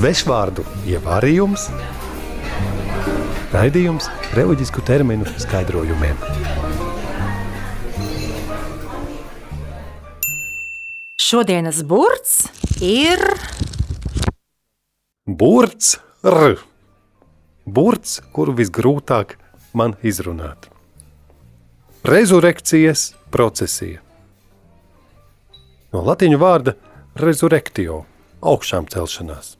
Svešvārdu ievārījums, raidījums reliģisku terminu skaidrojumiem. Šodienas burts ir Burts, r. Burts, kuru visgrūtāk man izrunāt. Rezurekcijas procesija. No latīņu vārda rezurektio – augšām celšanās.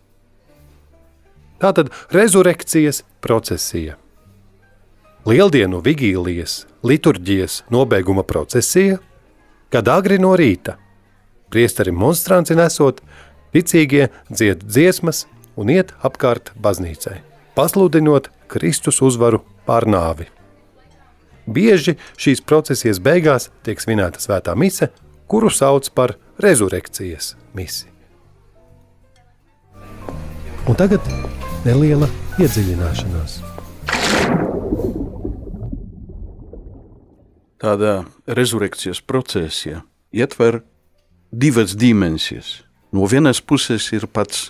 Tātad rezurekcijas procesija. Lieldienu vigīlijas, liturģijas nobeiguma procesija, kad agri no rīta priesteri monstranci nesot, ticīgie dzied dziesmas un iet apkārt baznīcai, pasludinot Kristus uzvaru pār nāvi. Bieži šīs procesijas beigās tiek svinēta svētā mise, kuru sauc par rezurekcijas misi. Un tagad neliela iedziļināšanās. Tāda rezurekcijas procesija ietver divas dimensijas. No vienas puses ir pats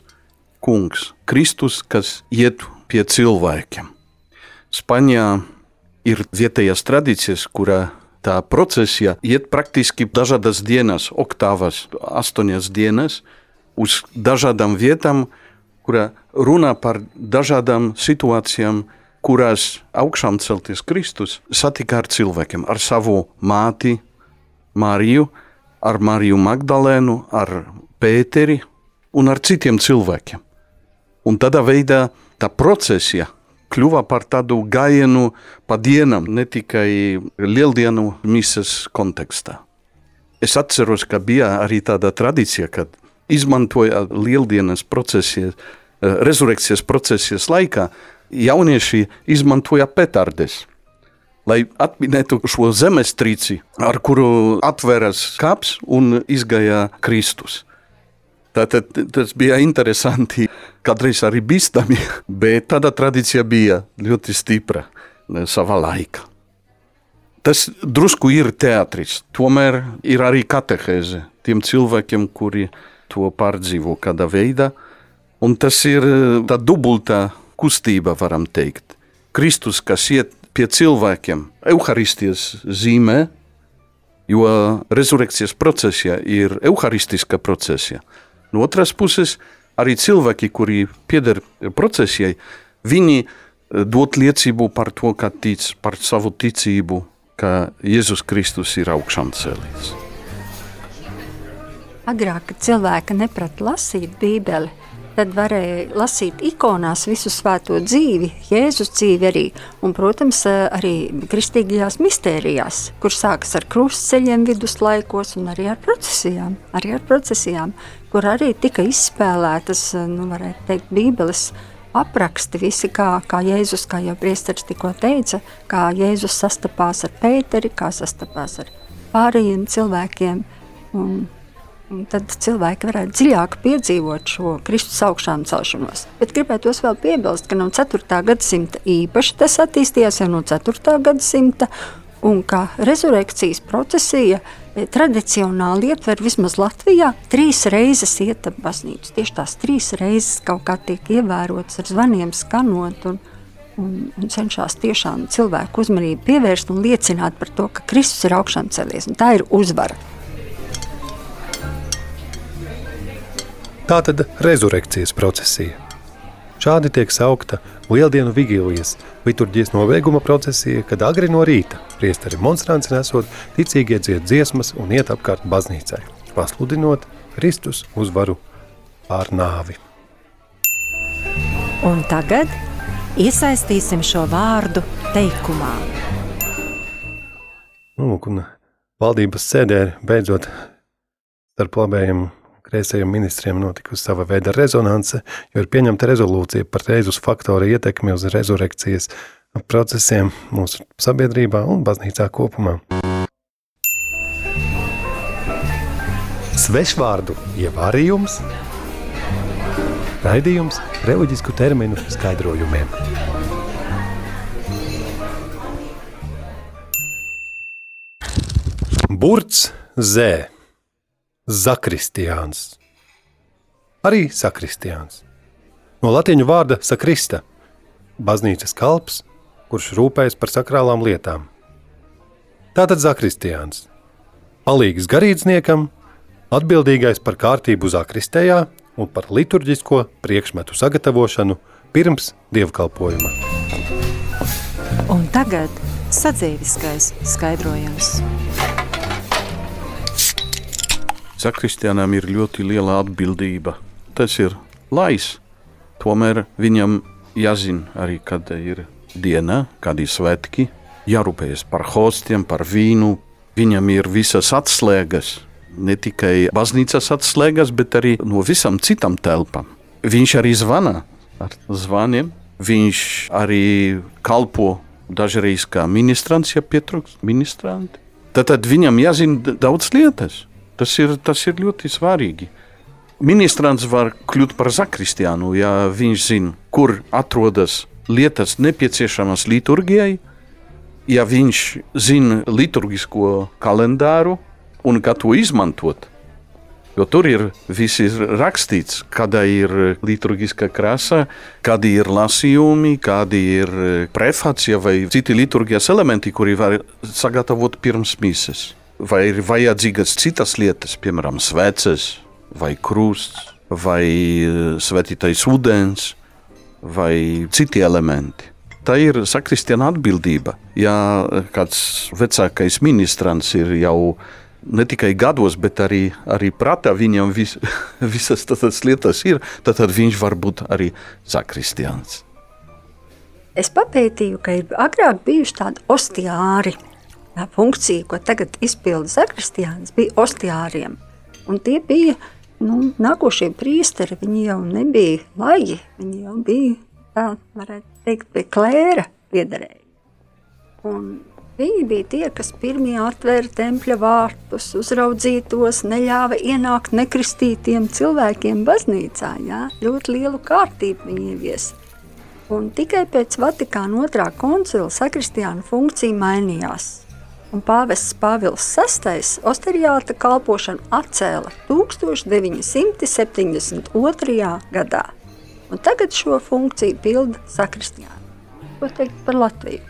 kungs, Kristus, kas iet pie cilvēkiem. Spāņā ir vietējās tradīcijas, kurā tā procesija iet praktiski dažādas dienas, oktāvas, astoņas dienas, uz dažādām vietām, kurā runā par dažādām situācijām, kurās augšām celties Kristus satika ar cilvēkiem, ar savu māti, Mariju, ar Mariju Magdalēnu, ar Pēteri un ar citiem cilvēkiem. Un tādā veidā tā procesija kļuva par tādu gājienu pa dienam, ne tikai lieldienu misijas kontekstā. Es atceros, ka bija arī tāda tradīcija, kad izmantoja lieldienas procesijas, rezurekcijas procesijas laikā, jaunieši izmantoja petardes. Lai atminētu šo zemestrīci, ar kuru atveras kaps un izgāja Kristus. Tātad tas bija interesanti, kādreiz arī bīstami, bet tāda tradīcija bija ļoti stipra savā laikā. Tas drusku ir teātris, tomēr ir arī katehēze tiem cilvēkiem, kuri to pārdzīvo kādā veidā. Un tas ir tā dubultā kustība, varam teikt. Kristus, kas iet pie cilvēkiem, evaharistijas zīmē, jo rezurekcijas procesija ir evaharistiska procesija. No otras puses, arī cilvēki, kuri pieder procesijai, viņi dod liecību par to, ka tic par savu ticību, ka Jēzus Kristus ir augšām cēlīts. Agrāk cilvēki neprata lasīt Bībeli, tad varēja lasīt ikonās visu svēto dzīvi, Jēzus dzīvi arī, un, protams, arī kristīgajās mistērijās, kur sākas ar krustceļiem viduslaikos un arī ar procesijām, arī ar procesijām, kur arī tika izspēlētas, nu, varētu teikt, Bībeles apraksti visi, kā, kā Jēzus, kā jau priesteris tikko teica, kā Jēzus sastapās ar Pēteri, kā sastapās ar pārējiem cilvēkiem, Un tad cilvēki varētu dziļāk piedzīvot šo Kristus augšām celšanos. Bet gribētu vēl piebilst, ka no 4. gadsimta īpaši tas attīstījās jau no 4. gadsimta, un ka rezurekcijas procesija e, tradicionāli ietver vismaz Latvijā trīs reizes iet ap baznīcu. Tieši tās trīs reizes kaut kā tiek ievērotas ar zvaniem skanot un, un, un cenšas tiešām cilvēku uzmanību pievērst un liecināt par to, ka Kristus ir augšām celies, un tā ir uzvara. Tā tad rezurekcijas procesija. Šādi tiek saukta Lieldienu vigīlijas liturģijas nobeiguma procesija, kad agri no rīta priesteri monstrāns nesot ticīgie dzied dziesmas un iet apkārt baznīcai, pasludinot Kristus uzvaru pār nāvi. Un tagad iesaistīsim šo vārdu teikumā. Nu, un valdības sēdē beidzot starp labējiem kreisajiem ministriem notikusi sava veida rezonance, jo ir pieņemta rezolūcija par reizus faktoru ietekmi uz rezurekcijas procesiem mūsu sabiedrībā un baznīcā kopumā. Svešvārdu ievārījums, raidījums reliģisku terminu skaidrojumiem. Burts Zē Zakristiāns. Arī sakristiāns. no latīņu vārda sakrista - baznīcas kalps, kurš rūpējas par sakrālām lietām. Tātad zakristiāns - palīgs garīdzniekam, atbildīgais par kārtību zakristējā un par liturģisko priekšmetu sagatavošanu pirms dievkalpojuma. Un tagad sadzīviskais skaidrojums. Zakristiānam ir ļoti liela atbildība. Tas ir lais. Tomēr viņam jāzina arī, kad ir diena, kad ir svētki, jārūpējas par hostiem, par vīnu. Viņam ir visas atslēgas, ne tikai baznīcas atslēgas, bet arī no visām citām telpām. Viņš arī zvana ar zvaniem. Viņš arī kalpo dažreiz kā ministrants, ja pietrūkst ministranti. Tad, tad viņam jāzina daudz lietas. Tas ir, tas ir ļoti svarīgi. Ministrants var kļūt par zakristiānu, ja viņš zina, kur atrodas lietas nepieciešamas liturgijai, ja viņš zina liturgisko kalendāru un kā to izmantot. Jo tur ir viss ir rakstīts, kāda ir liturgiskā krāsa, kādi ir lasījumi, kādi ir prefācija vai citi liturgijas elementi, kuri var sagatavot pirms mises vai ir vajadzīgas citas lietas, piemēram, sveces, vai krusts, vai eh, svētītais ūdens, vai citi elementi. Tā ir sakristiāna atbildība. Ja kāds vecākais ministrants ir jau ne tikai gados, bet arī, arī prātā viņam vis, visas tādas lietas ir, tad, viņš var būt arī sakristiāns. Es papētīju, ka ir agrāk bijuši tādi ostiāri, funkcija, ko tagad izpilda zakristiāns, bija ostiāriem. Un tie bija nu, nākošie priesteri, viņi jau nebija laji, viņi jau bija, tā varētu teikt, pie klēra piederēji. Un viņi bija tie, kas pirmie atvēra tempļa vārtus, uzraudzīja tos, neļāva ienākt nekristītiem cilvēkiem baznīcā, jā, ļoti lielu kārtību viņi ieviesa. Un tikai pēc Vatikāna otrā koncila sakristiāna funkcija mainījās un pāvests Pāvils VI osteriāta kalpošanu atcēla 1972. gadā, un tagad šo funkciju pilda sakristiāni. Ko teikt par Latviju?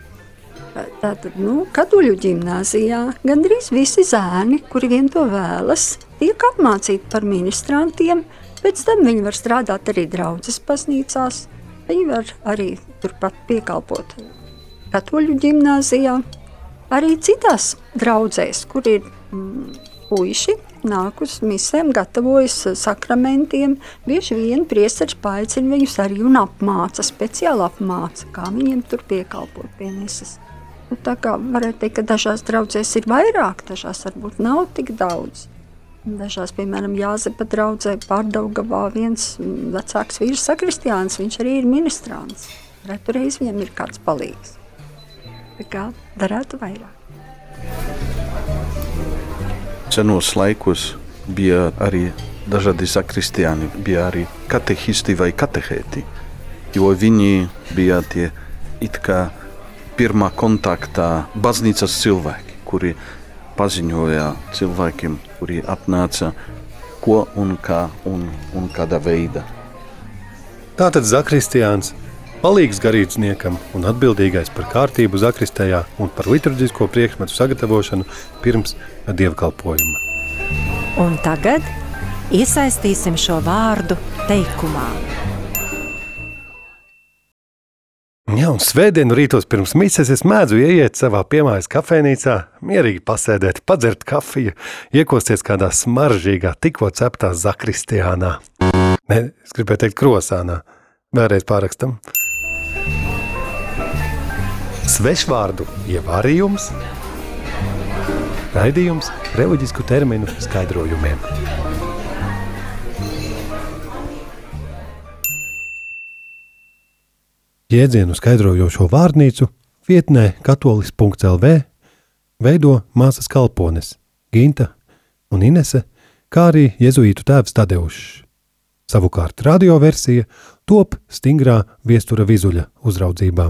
Tātad, nu, katoļu ģimnāzijā gandrīz visi zēni, kuri vien to vēlas, tiek apmācīti par ministrantiem, pēc tam viņi var strādāt arī draudzes baznīcās, viņi var arī turpat piekalpot katoļu ģimnāzijā, arī citās draudzēs, kur ir mm, puiši, nāk uz misēm, gatavojas sakramentiem. Bieži vien priesteris paaicina viņus arī un apmāca, speciāli apmāca, kā viņiem tur piekalpot pie misas. Nu, tā kā varētu teikt, ka dažās draudzēs ir vairāk, dažās varbūt nav tik daudz. Dažās, piemēram, Jāzepa draudzē pārdaugavā viens vecāks vīrs sakristiāns, viņš arī ir ministrants. Retureiz viņam ir kāds palīgs kā darētu vairāk. Senos laikos bija arī dažādi sakristiāni, bija arī katehisti vai katehēti, jo viņi bija tie it kā pirmā kontaktā baznīcas cilvēki, kuri paziņoja cilvēkiem, kuri atnāca, ko un kā un, un kādā veidā. Tātad Zakristiāns palīgs garīdzniekam un atbildīgais par kārtību zakristējā un par liturģisko priekšmetu sagatavošanu pirms dievkalpojuma. Un tagad iesaistīsim šo vārdu teikumā. Jā, un svētdienu rītos pirms mises es mēdzu ieiet savā piemājas kafejnīcā, mierīgi pasēdēt, padzert kafiju, iekosties kādā smaržīgā, tikko ceptā zakristiānā. Ne, es gribēju teikt krosānā. Vēlreiz pārakstam. Svešvārdu ievārījums, raidījums reliģisku terminu skaidrojumiem. Jēdzienu skaidrojošo vārnīcu vietnē katolis.lv veido māsas kalpones Ginta un Inese, kā arī jezuītu tēvs Tadeušs. Savukārt radioversija top stingrā viestura vizuļa uzraudzībā.